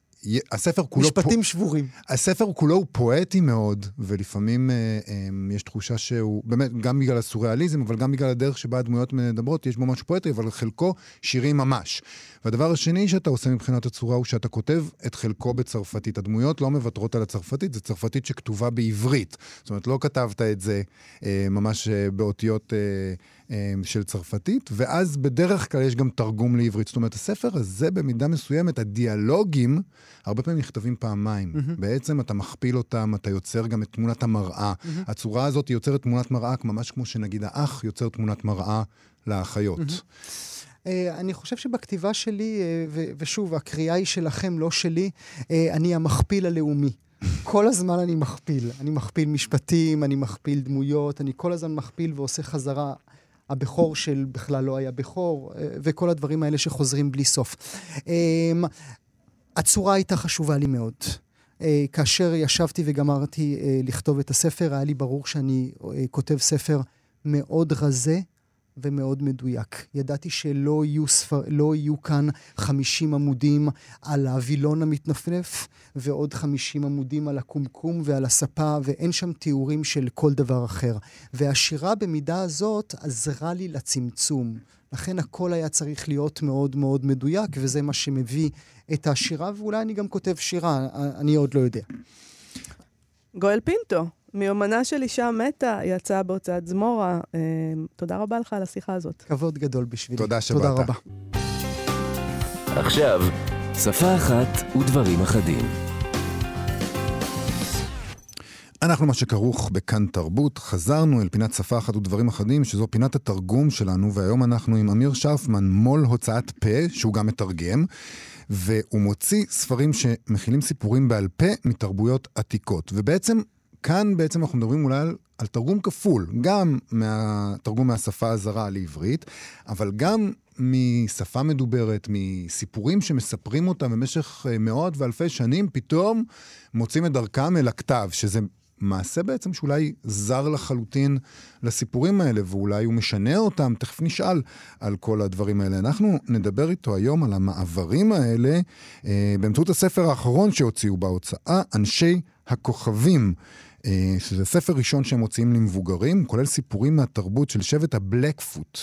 הספר כולו... משפטים פו... שבורים. הספר כולו הוא פואטי מאוד, ולפעמים אה, אה, יש תחושה שהוא, באמת, גם בגלל הסוריאליזם, אבל גם בגלל הדרך שבה הדמויות מדברות, יש בו משהו פואטי, אבל חלקו שירים ממש. והדבר השני שאתה עושה מבחינת הצורה הוא שאתה כותב את חלקו בצרפתית. הדמויות לא מוותרות על הצרפתית, זה צרפתית שכתובה בעברית. זאת אומרת, לא כתבת את זה אה, ממש אה, באותיות... אה, אה, של צרפתית, ואז בדרך כלל יש גם תרגום לעברית. זאת אומרת, הספר הזה במידה מסוימת, הדיאלוגים, הרבה פעמים נכתבים פעמיים. Mm-hmm. בעצם אתה מכפיל אותם, אתה יוצר גם את תמונת המראה. Mm-hmm. הצורה הזאת יוצרת תמונת מראה, ממש כמו שנגיד האח יוצר תמונת מראה לאחיות. Mm-hmm. אני חושב שבכתיבה שלי, אה, ושוב, הקריאה היא שלכם, לא שלי, אני המכפיל הלאומי. כל הזמן אני מכפיל. אני מכפיל משפטים, אני מכפיל דמויות, אני כל הזמן מכפיל ועושה חזרה. הבכור של בכלל לא היה בכור, אה, וכל הדברים האלה שחוזרים בלי סוף. הצורה הייתה חשובה לי מאוד. אה, כאשר ישבתי וגמרתי אה, לכתוב את הספר, היה לי ברור שאני כותב ספר מאוד רזה, ומאוד מדויק. ידעתי שלא יהיו, ספר, לא יהיו כאן 50 עמודים על הווילון המתנפנף, ועוד 50 עמודים על הקומקום ועל הספה, ואין שם תיאורים של כל דבר אחר. והשירה במידה הזאת עזרה לי לצמצום. לכן הכל היה צריך להיות מאוד מאוד מדויק, וזה מה שמביא את השירה, ואולי אני גם כותב שירה, אני עוד לא יודע. גואל פינטו, מיומנה של אישה מתה יצאה בהוצאת זמורה. אה, תודה רבה לך על השיחה הזאת. כבוד גדול בשבילי. תודה שבאת. תודה רבה. עכשיו, שפה אחת ודברים אחדים. אנחנו מה שכרוך בכאן תרבות, חזרנו אל פינת שפה אחת ודברים אחדים, שזו פינת התרגום שלנו, והיום אנחנו עם אמיר שרפמן, מו"ל הוצאת פה, שהוא גם מתרגם, והוא מוציא ספרים שמכילים סיפורים בעל פה מתרבויות עתיקות. ובעצם כאן בעצם אנחנו מדברים אולי על, על תרגום כפול, גם מהתרגום מהשפה הזרה לעברית, אבל גם משפה מדוברת, מסיפורים שמספרים אותם במשך אה, מאות ואלפי שנים, פתאום מוצאים את דרכם אל הכתב, שזה מעשה בעצם שאולי זר לחלוטין לסיפורים האלה, ואולי הוא משנה אותם, תכף נשאל על כל הדברים האלה. אנחנו נדבר איתו היום על המעברים האלה אה, באמצעות הספר האחרון שהוציאו בהוצאה, אנשי הכוכבים. אה, שזה ספר ראשון שהם מוציאים למבוגרים, כולל סיפורים מהתרבות של שבט הבלקפוט.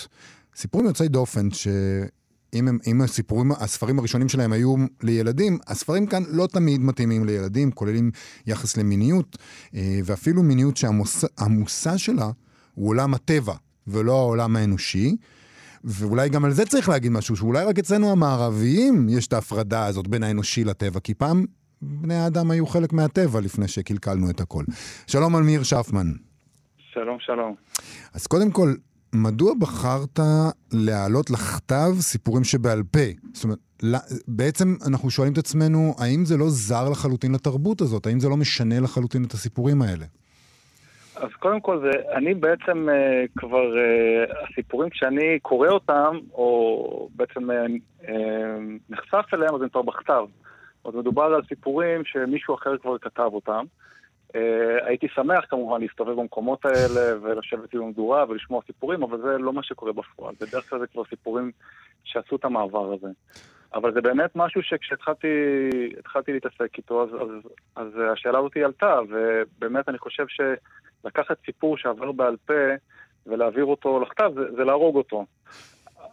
סיפורים יוצאי דופן, שאם הם, אם הסיפורים, הספרים הראשונים שלהם היו לילדים, הספרים כאן לא תמיד מתאימים לילדים, כוללים יחס למיניות, אה, ואפילו מיניות שהמושא שלה הוא עולם הטבע, ולא העולם האנושי. ואולי גם על זה צריך להגיד משהו, שאולי רק אצלנו המערביים יש את ההפרדה הזאת בין האנושי לטבע, כי פעם בני האדם היו חלק מהטבע לפני שקלקלנו את הכל. שלום על מאיר שפמן. שלום, שלום. אז קודם כל, מדוע בחרת להעלות לכתב סיפורים שבעל פה? זאת אומרת, בעצם אנחנו שואלים את עצמנו, האם זה לא זר לחלוטין לתרבות הזאת? האם זה לא משנה לחלוטין את הסיפורים האלה? אז קודם כל, זה, אני בעצם uh, כבר, uh, הסיפורים שאני קורא אותם, או בעצם uh, uh, נחשף אליהם, אז הם כבר בכתב. עוד מדובר על סיפורים שמישהו אחר כבר כתב אותם. Uh, הייתי שמח כמובן להסתובב במקומות האלה ולשבת עם המדורה ולשמוע סיפורים, אבל זה לא מה שקורה בפועל. בדרך כלל זה כבר סיפורים שעשו את המעבר הזה. אבל זה באמת משהו שכשהתחלתי להתעסק איתו, אז, אז, אז השאלה הזאת עלתה, ובאמת אני חושב שלקחת סיפור שעבר בעל פה ולהעביר אותו לכתב, זה, זה להרוג אותו.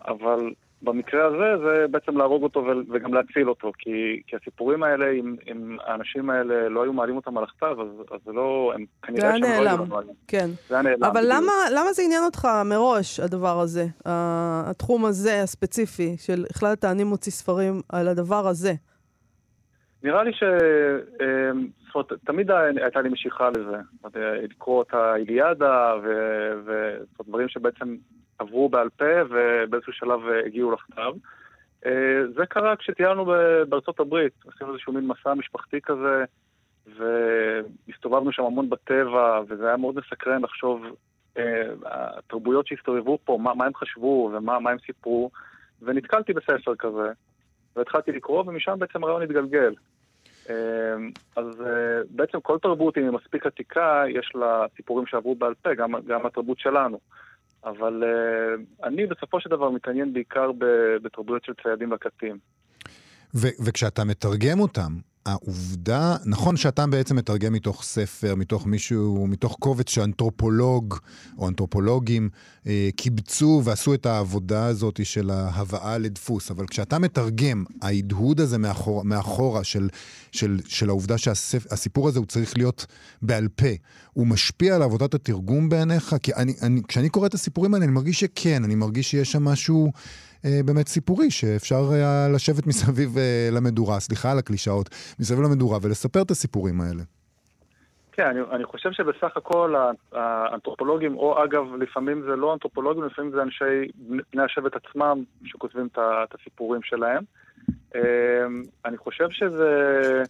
אבל במקרה הזה זה בעצם להרוג אותו וגם להציל אותו, כי, כי הסיפורים האלה, אם, אם האנשים האלה לא היו מעלים אותם על הכתב, אז, אז זה לא, הם כנראה שהם לא היו לנו עליהם. כן. זה היה נעלם. אבל למה, למה זה עניין אותך מראש, הדבר הזה, התחום הזה הספציפי, של החלטת אני מוציא ספרים על הדבר הזה? נראה לי ש... אמ, זאת אומרת, תמיד הייתה לי משיכה לזה. לקרוא את האיליאדה ודברים שבעצם עברו בעל פה ובאיזשהו שלב הגיעו לכתב. אה, זה קרה כשטיילנו בארצות הברית, עשינו איזשהו מין מסע משפחתי כזה, והסתובבנו שם המון בטבע, וזה היה מאוד מסקרן לחשוב אה, התרבויות שהסתובבו פה, מה, מה הם חשבו ומה הם סיפרו, ונתקלתי בספר כזה, והתחלתי לקרוא, ומשם בעצם הרעיון התגלגל. אה, אז בעצם כל תרבות, אם היא מספיק עתיקה, יש לה סיפורים שעברו בעל פה, גם, גם התרבות שלנו. אבל uh, אני בסופו של דבר מתעניין בעיקר בתרבויות של ציידים וקטים. וכשאתה מתרגם אותם, העובדה, נכון שאתה בעצם מתרגם מתוך ספר, מתוך מישהו, מתוך קובץ שאנתרופולוג או אנתרופולוגים אה, קיבצו ועשו את העבודה הזאת של ההבאה לדפוס, אבל כשאתה מתרגם, ההדהוד הזה מאחור, מאחורה של, של, של העובדה שהסיפור הזה הוא צריך להיות בעל פה, הוא משפיע על עבודת התרגום בעיניך? כי אני, אני, כשאני קורא את הסיפורים האלה, אני מרגיש שכן, אני מרגיש שיש שם משהו... אה, באמת סיפורי, שאפשר היה לשבת מסביב אה, למדורה, סליחה על הקלישאות, מסביב למדורה ולספר את הסיפורים האלה. כן, אני, אני חושב שבסך הכל האנתרופולוגים, או אגב, לפעמים זה לא אנתרופולוגים, לפעמים זה אנשי בני השבט עצמם שכותבים את הסיפורים שלהם. אה, אני חושב שזה...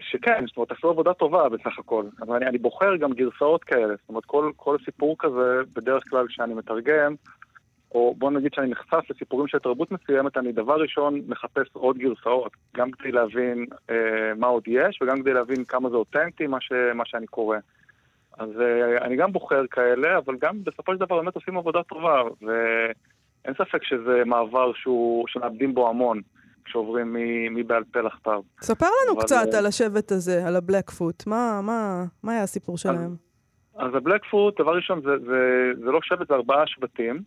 שכן, זאת אומרת, עשו עבודה טובה בסך הכל, אבל אני, אני בוחר גם גרסאות כאלה, זאת אומרת, כל, כל סיפור כזה, בדרך כלל כשאני מתרגם, או בוא נגיד שאני נחשף לסיפורים של תרבות מסוימת, אני דבר ראשון מחפש עוד גרסאות, גם כדי להבין אה, מה עוד יש, וגם כדי להבין כמה זה אותנטי, מה, ש, מה שאני קורא. אז אה, אני גם בוחר כאלה, אבל גם בסופו של דבר באמת עושים עבודה טובה, ואין ספק שזה מעבר שהוא, שמאבדים בו המון. כשעוברים מבעל פה לכתב. ספר לנו אבל... קצת על השבט הזה, על הבלקפוט. מה, מה, מה היה הסיפור שלהם? אז, אז הבלקפוט, דבר ראשון, זה, זה, זה לא שבט, זה ארבעה שבטים.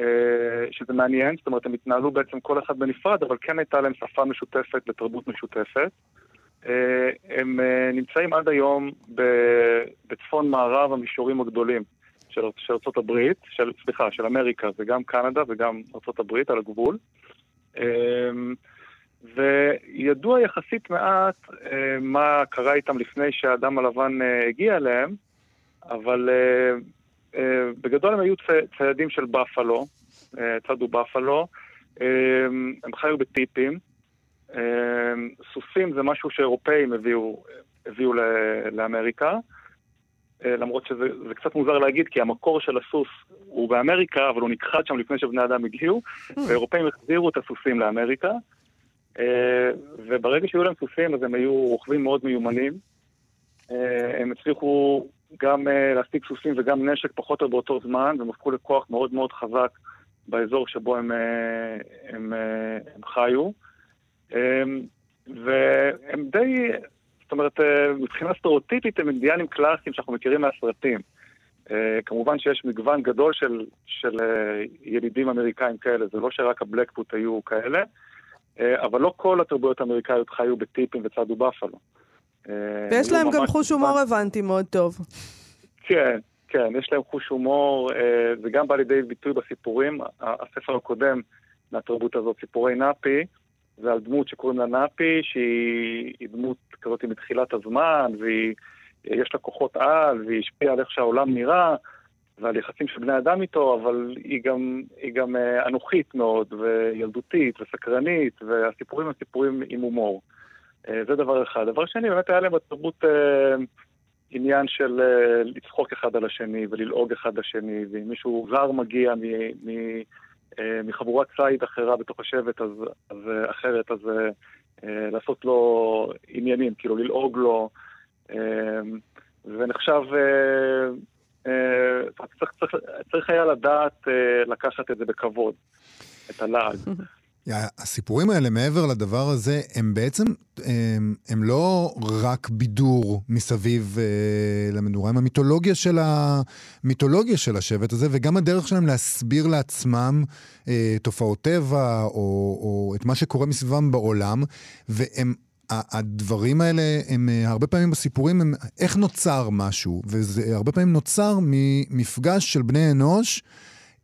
אה, שזה מעניין, זאת אומרת, הם התנהלו בעצם כל אחד בנפרד, אבל כן הייתה להם שפה משותפת ותרבות משותפת. אה, הם אה, נמצאים עד היום בצפון מערב המישורים הגדולים של, של ארה"ב, של, סליחה, של אמריקה, זה גם קנדה וגם ארה"ב על הגבול. וידוע יחסית מעט מה קרה איתם לפני שהאדם הלבן הגיע אליהם, אבל בגדול הם היו ציידים של בפלו, אה, צדו בפלו, אה, הם חיו בטיפים. סוסים זה משהו שאירופאים הביאו, הביאו לאמריקה, למרות שזה קצת מוזר להגיד, כי המקור של הסוס הוא באמריקה, אבל הוא נכחד שם לפני שבני אדם הגיעו, ואירופאים החזירו את הסוסים לאמריקה, וברגע שהיו להם סוסים אז הם היו רוכבים מאוד מיומנים. הם הצליחו גם uh, להשיג סוסים וגם נשק פחות או באותו זמן, והם הפכו לכוח מאוד מאוד חזק באזור שבו הם, uh, הם, uh, הם חיו. Um, והם די, זאת אומרת, מבחינה סטריאוטיפית הם אינדיאנים קלאסיים שאנחנו מכירים מהסרטים. כמובן שיש מגוון גדול של, של ילידים אמריקאים כאלה, זה לא שרק הבלקפוט היו כאלה, אבל לא כל התרבויות האמריקאיות חיו בטיפים וצדו בפלו. אה, ויש להם גם חוש הומור, הבנתי, מאוד טוב. כן, כן, יש להם חוש הומור, אה, זה גם בא לידי ביטוי בסיפורים. הספר הקודם מהתרבות הזאת, סיפורי נאפי, זה על דמות שקוראים לה נאפי, שהיא דמות כזאת מתחילת הזמן, ויש לה כוחות על, והיא השפיעה על איך שהעולם נראה, ועל יחסים של בני אדם איתו, אבל היא גם, היא גם אה, אנוכית מאוד, וילדותית, וסקרנית, והסיפורים הם סיפורים עם הומור. אה, זה דבר אחד. דבר שני, באמת היה להם בתרבות אה, עניין של אה, לצחוק אחד על השני וללעוג אחד לשני, ואם מישהו זר מגיע מ, מ, מחבורת ציד אחרה בתוך השבט, אז, אז אחרת, אז אה, לעשות לו עניינים, כאילו ללעוג לו, אה, ונחשב... אה, צריך, צריך, צריך היה לדעת לקחת את זה בכבוד, את הלעג. הסיפורים האלה, מעבר לדבר הזה, הם בעצם, הם, הם לא רק בידור מסביב אה, למדורה, הם המיתולוגיה של, המיתולוגיה של השבט הזה, וגם הדרך שלהם להסביר לעצמם אה, תופעות טבע, או, או את מה שקורה מסביבם בעולם, והם... הדברים האלה הם אה, הרבה פעמים בסיפורים הם איך נוצר משהו, וזה הרבה פעמים נוצר ממפגש של בני אנוש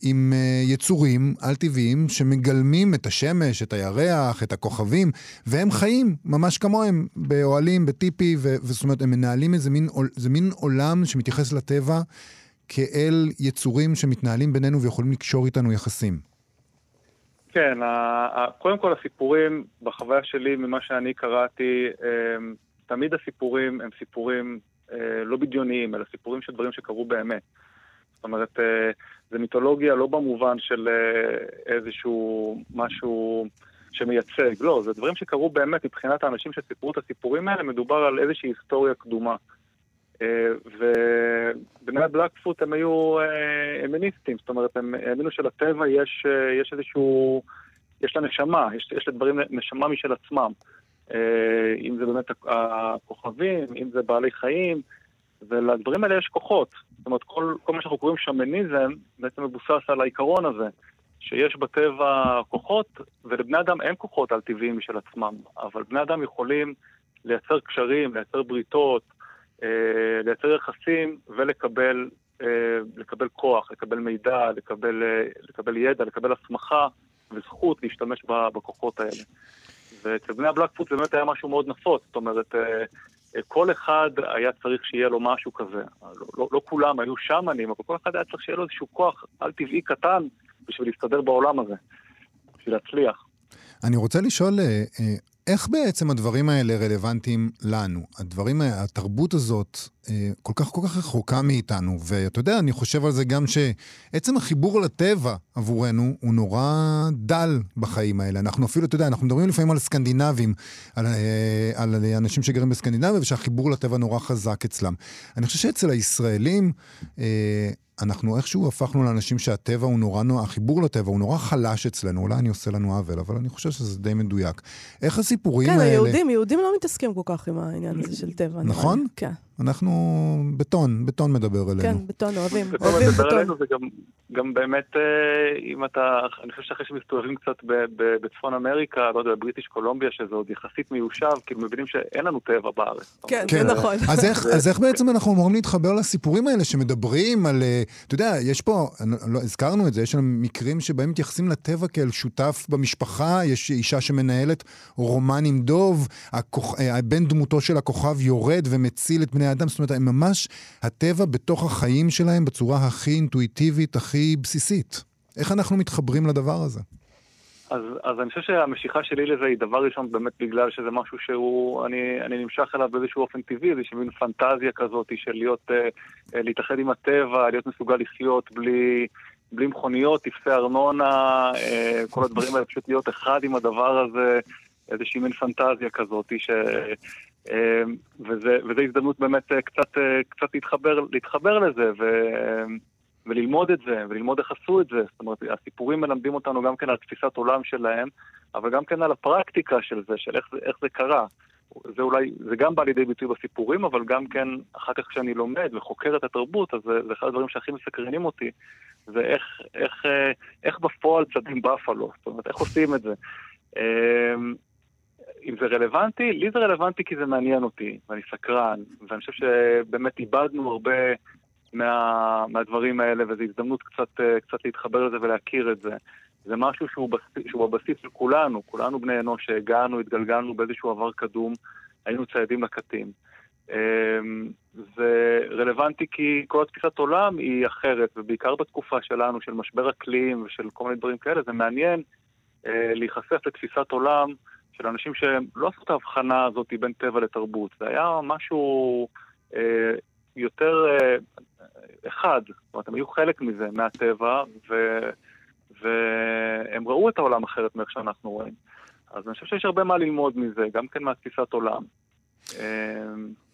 עם אה, יצורים על-טבעיים שמגלמים את השמש, את הירח, את הכוכבים, והם חיים ממש כמוהם, באוהלים, בטיפי, וזאת אומרת, הם מנהלים איזה מין, זה מין עולם שמתייחס לטבע כאל יצורים שמתנהלים בינינו ויכולים לקשור איתנו יחסים. כן, קודם כל הסיפורים, בחוויה שלי, ממה שאני קראתי, תמיד הסיפורים הם סיפורים אה, לא בדיוניים, אלא סיפורים של דברים שקרו באמת. זאת אומרת, אה, זה מיתולוגיה לא במובן של אה, איזשהו משהו שמייצג, לא, זה דברים שקרו באמת מבחינת האנשים שסיפרו את הסיפורים האלה, מדובר על איזושהי היסטוריה קדומה. אה, ובני הבלקפוט הם היו אמיניסטים, זאת אומרת, הם האמינו שלטבע יש, יש איזשהו, יש לה נשמה, יש, יש לדברים נשמה משל עצמם. אם זה באמת הכוכבים, אם זה בעלי חיים, ולדברים האלה יש כוחות. זאת אומרת, כל, כל מה שאנחנו קוראים שמניזם בעצם מבוסס על העיקרון הזה, שיש בטבע כוחות, ולבני אדם אין כוחות על-טבעיים משל עצמם, אבל בני אדם יכולים לייצר קשרים, לייצר בריתות, אה, לייצר יחסים ולקבל אה, לקבל כוח, לקבל מידע, לקבל, אה, לקבל ידע, לקבל הסמכה וזכות להשתמש בכוחות האלה. ואצל בני הבלקפוט זה באמת היה משהו מאוד נפוץ, זאת אומרת, אה, כל אחד היה צריך שיהיה לו משהו כזה. לא, לא, לא כולם היו שמנים, אבל כל אחד היה צריך שיהיה לו איזשהו כוח על-טבעי קטן בשביל להסתדר בעולם הזה, בשביל להצליח. אני רוצה לשאול, אה, אה, איך בעצם הדברים האלה רלוונטיים לנו? הדברים, התרבות הזאת אה, כל כך כל כך רחוקה מאיתנו, ואתה יודע, אני חושב על זה גם שעצם החיבור לטבע עבורנו הוא נורא דל בחיים האלה. אנחנו אפילו, אתה יודע, אנחנו מדברים לפעמים על סקנדינבים, על, על אנשים שגרים בסקנדינביה, ושהחיבור לטבע נורא חזק אצלם. אני חושב שאצל הישראלים, אנחנו איכשהו הפכנו לאנשים שהטבע הוא נורא, נורא, החיבור לטבע הוא נורא חלש אצלנו, אולי אני עושה לנו עוול, אבל אני חושב שזה די מדויק. איך הסיפורים כן, האלה... כן, היהודים, יהודים לא מתעסקים כל כך עם העניין הזה של טבע. נכון? כן. אנחנו, בטון, בטון מדבר אלינו. כן, בטון, אוהבים, בטון אוהבים מדבר בטון. אלינו, וגם גם באמת, אה, אם אתה, אני חושב שאחרי שמסתובבים קצת ב- ב- בצפון אמריקה, לא יודע, בבריטיש קולומביה, שזה עוד יחסית מיושב, כאילו מבינים שאין לנו טבע בארץ. כן, כן, זה נכון. אז איך, אז איך בעצם אנחנו אמורים להתחבר לסיפורים האלה שמדברים על, אה, אתה יודע, יש פה, לא, הזכרנו את זה, יש לנו מקרים שבהם מתייחסים לטבע כאל שותף במשפחה, יש אישה שמנהלת רומן עם דוב, הכוח, אה, בן דמותו של הכוכב יורד ומציל את בני האדם, זאת אומרת, הם ממש, הטבע בתוך החיים שלהם בצורה הכי אינטואיטיבית, הכי בסיסית. איך אנחנו מתחברים לדבר הזה? אז, אז אני חושב שהמשיכה שלי לזה היא דבר ראשון באמת בגלל שזה משהו שהוא, אני, אני נמשך אליו באיזשהו אופן טבעי, איזושהי מין פנטזיה כזאת של להיות, אה, אה, להתאחד עם הטבע, להיות מסוגל לחיות בלי, בלי מכוניות, טפסי ארנונה, אה, כל הדברים האלה, פשוט להיות אחד עם הדבר הזה, איזושהי מין פנטזיה כזאת, ש... אה, וזה, וזה הזדמנות באמת אה, קצת, אה, קצת להתחבר, להתחבר לזה, ו... וללמוד את זה, וללמוד איך עשו את זה. זאת אומרת, הסיפורים מלמדים אותנו גם כן על תפיסת עולם שלהם, אבל גם כן על הפרקטיקה של זה, של איך איך זה קרה. זה אולי, זה גם בא לידי ביטוי בסיפורים, אבל גם כן, אחר כך כשאני לומד וחוקר את התרבות, אז זה, זה אחד הדברים שהכי מסקרנים אותי, זה איך, איך, איך בפועל צדים בפלו, זאת אומרת, איך עושים את זה. אם זה רלוונטי, לי זה רלוונטי כי זה מעניין אותי, ואני סקרן, ואני חושב שבאמת איבדנו הרבה מה, מהדברים האלה, וזו הזדמנות קצת, קצת להתחבר לזה ולהכיר את זה. זה משהו שהוא, בס... שהוא הבסיס של כולנו, כולנו בני אנוש שהגענו, התגלגלנו באיזשהו עבר קדום, היינו ציידים לקטים. אמ, זה רלוונטי כי כל התפיסת עולם היא אחרת, ובעיקר בתקופה שלנו, של משבר אקלים ושל כל מיני דברים כאלה, זה מעניין אה, להיחשף לתפיסת עולם של אנשים שלא עשו את ההבחנה הזאת בין טבע לתרבות. זה היה משהו אה, יותר אה, אחד, זאת אומרת, הם היו חלק מזה, מהטבע, ו... והם ראו את העולם אחרת מאיך שאנחנו רואים. אז אני חושב שיש הרבה מה ללמוד מזה, גם כן מהתפיסת עולם.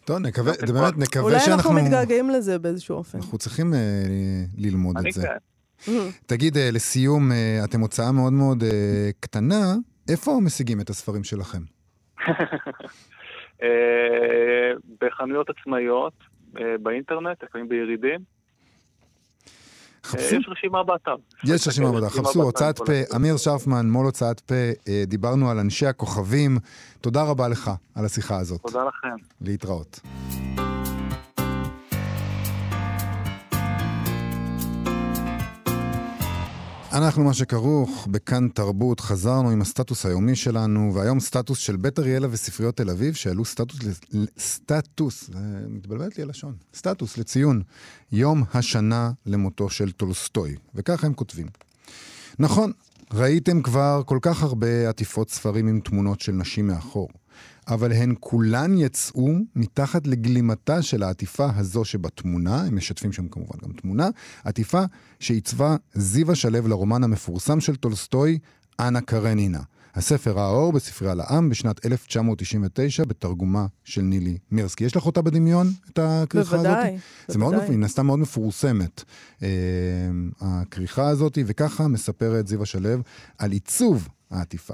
טוב, נקווה, זה באמת, נקווה אולי שאנחנו... אנחנו מתגעגעים לזה באיזשהו אופן. אנחנו צריכים uh, ללמוד את זה. אני כן. תגיד, אה, לסיום, אה, אתם הוצאה מאוד מאוד אה, קטנה, איפה משיגים את הספרים שלכם? אה, בחנויות עצמאיות, אה, באינטרנט, לפעמים בירידים. אה, חפשו, יש רשימה באתר. יש רשימה מדע, חפשו, באתר הוצאת פה, אמיר שרפמן, מו"ל הוצאת פה, אה, דיברנו על אנשי הכוכבים. תודה רבה לך על השיחה הזאת. תודה לכם. להתראות. אנחנו מה שכרוך בכאן תרבות, חזרנו עם הסטטוס היומי שלנו, והיום סטטוס של בית אריאלה וספריות תל אביב, שהעלו סטטוס, סטטוס, זה מתבלבלת לי הלשון, סטטוס לציון יום השנה למותו של טולסטוי, וככה הם כותבים. נכון, ראיתם כבר כל כך הרבה עטיפות ספרים עם תמונות של נשים מאחור, אבל הן כולן יצאו מתחת לגלימתה של העטיפה הזו שבתמונה, הם משתפים שם כמובן גם תמונה, עטיפה שעיצבה זיווה שלו לרומן המפורסם של טולסטוי, אנה קרנינה. הספר ראה אור בספרייה לעם בשנת 1999 בתרגומה של נילי מירסקי. יש לך אותה בדמיון, את הכריכה הזאת? בוודאי, זה מאוד, בוודאי. מן הסתם מאוד מפורסמת, אה, הכריכה הזאת, וככה מספרת זיווה שלו על עיצוב העטיפה.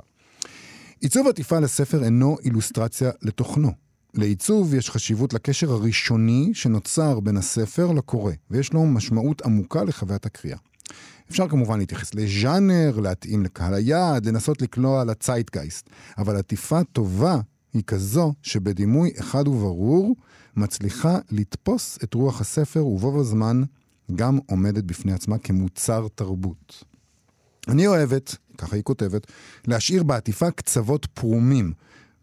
עיצוב עטיפה לספר אינו אילוסטרציה לתוכנו. לעיצוב יש חשיבות לקשר הראשוני שנוצר בין הספר לקורא, ויש לו משמעות עמוקה לחוויית הקריאה. אפשר כמובן להתייחס לז'אנר, להתאים לקהל היעד, לנסות לקלוע לצייטגייסט, אבל עטיפה טובה היא כזו שבדימוי אחד וברור מצליחה לתפוס את רוח הספר ובו בזמן גם עומדת בפני עצמה כמוצר תרבות. אני אוהבת, ככה היא כותבת, להשאיר בעטיפה קצוות פרומים.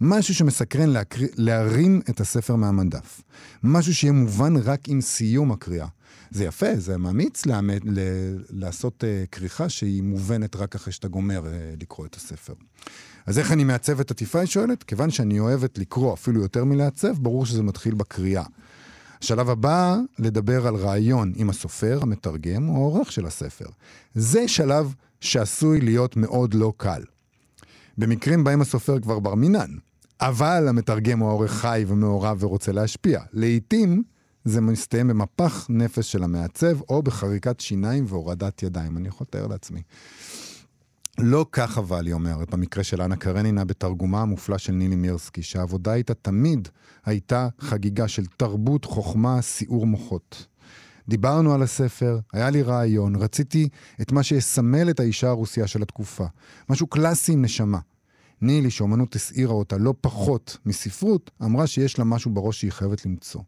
משהו שמסקרן להקריא, להרים את הספר מהמדף. משהו שיהיה מובן רק עם סיום הקריאה. זה יפה, זה מאמיץ לאמת, ל, לעשות uh, כריכה שהיא מובנת רק אחרי שאתה גומר uh, לקרוא את הספר. אז איך אני מעצבת עטיפה, היא שואלת? כיוון שאני אוהבת לקרוא אפילו יותר מלעצב, ברור שזה מתחיל בקריאה. השלב הבא, לדבר על רעיון עם הסופר, המתרגם או העורך של הספר. זה שלב שעשוי להיות מאוד לא קל. במקרים בהם הסופר כבר בר מינן, אבל המתרגם או העורך חי ומעורב ורוצה להשפיע. לעתים זה מסתיים במפח נפש של המעצב, או בחריקת שיניים והורדת ידיים. אני יכול לתאר לעצמי. לא כך אבל, היא אומרת, במקרה של אנה קרנינה בתרגומה המופלא של נילי מירסקי, שהעבודה איתה תמיד הייתה חגיגה של תרבות, חוכמה, סיעור מוחות. דיברנו על הספר, היה לי רעיון, רציתי את מה שיסמל את האישה הרוסיה של התקופה. משהו קלאסי עם נשמה. נילי, שאומנות הסעירה אותה לא פחות מספרות, אמרה שיש לה משהו בראש שהיא חייבת למצוא.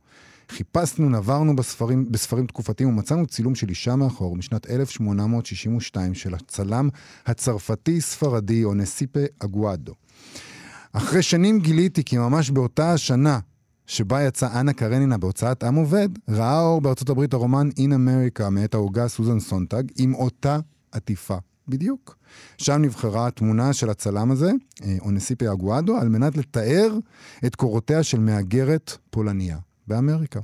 חיפשנו, נברנו בספרים, בספרים תקופתיים ומצאנו צילום של אישה מאחור משנת 1862 של הצלם הצרפתי-ספרדי אונסיפה אגואדו. אחרי שנים גיליתי כי ממש באותה השנה שבה יצאה אנה קרנינה בהוצאת עם עובד, ראה אור בארצות הברית הרומן In America מאת ההוגה סוזן סונטג עם אותה עטיפה בדיוק. שם נבחרה התמונה של הצלם הזה, אה, אונסיפה אגואדו, על מנת לתאר את קורותיה של מהגרת פולניה באמריקה.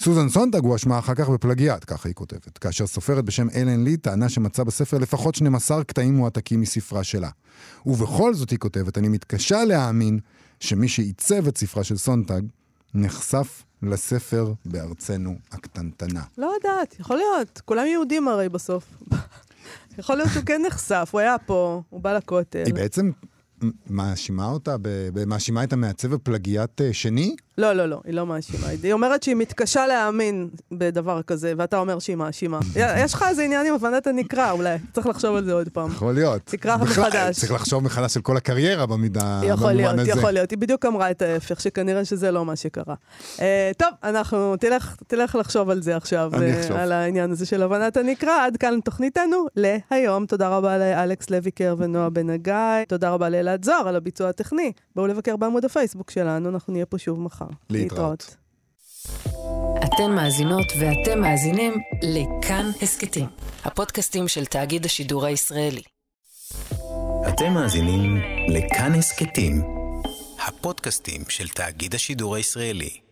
סוזן סונטג הואשמה אחר כך בפלגיאט, ככה היא כותבת, כאשר סופרת בשם אלן לי טענה שמצא בספר לפחות 12 קטעים מועתקים מספרה שלה. ובכל זאת, היא כותבת, אני מתקשה להאמין שמי שעיצב את ספרה של סונטג נחשף לספר בארצנו הקטנטנה. לא יודעת, יכול להיות. כולם יהודים הרי בסוף. יכול להיות שהוא כן נחשף, הוא היה פה, הוא בא לכותל. היא בעצם מאשימה אותה, מאשימה את המעצב בפלגיאט אה, שני? לא, לא, לא, היא לא מאשימה. היא אומרת שהיא מתקשה להאמין בדבר כזה, ואתה אומר שהיא מאשימה. יש לך איזה עניין עם הבנת הנקרא, אולי. צריך לחשוב על זה עוד פעם. יכול להיות. תקרא מחדש. צריך לחשוב מחדש על כל הקריירה במידה, יכול להיות, הזה. יכול להיות. היא בדיוק אמרה את ההפך, שכנראה שזה לא מה שקרה. אה, טוב, אנחנו, תלך, לחשוב על זה עכשיו, אני אה, אחשוב. על העניין הזה של הבנת הנקרא. עד כאן תוכניתנו להיום. תודה רבה לאלכס לויקר ונועה בן הגיא. תודה רבה לאלעד זוהר על הביצוע הטכני. בואו לבקר בעמוד הפייסבוק שלנו, אנחנו נהיה פה שוב מחר. להתראות. אתן מאזינות ואתם מאזינים לכאן הסכתים, הפודקאסטים של תאגיד השידור הישראלי. אתם מאזינים לכאן הסכתים, הפודקאסטים של תאגיד השידור הישראלי.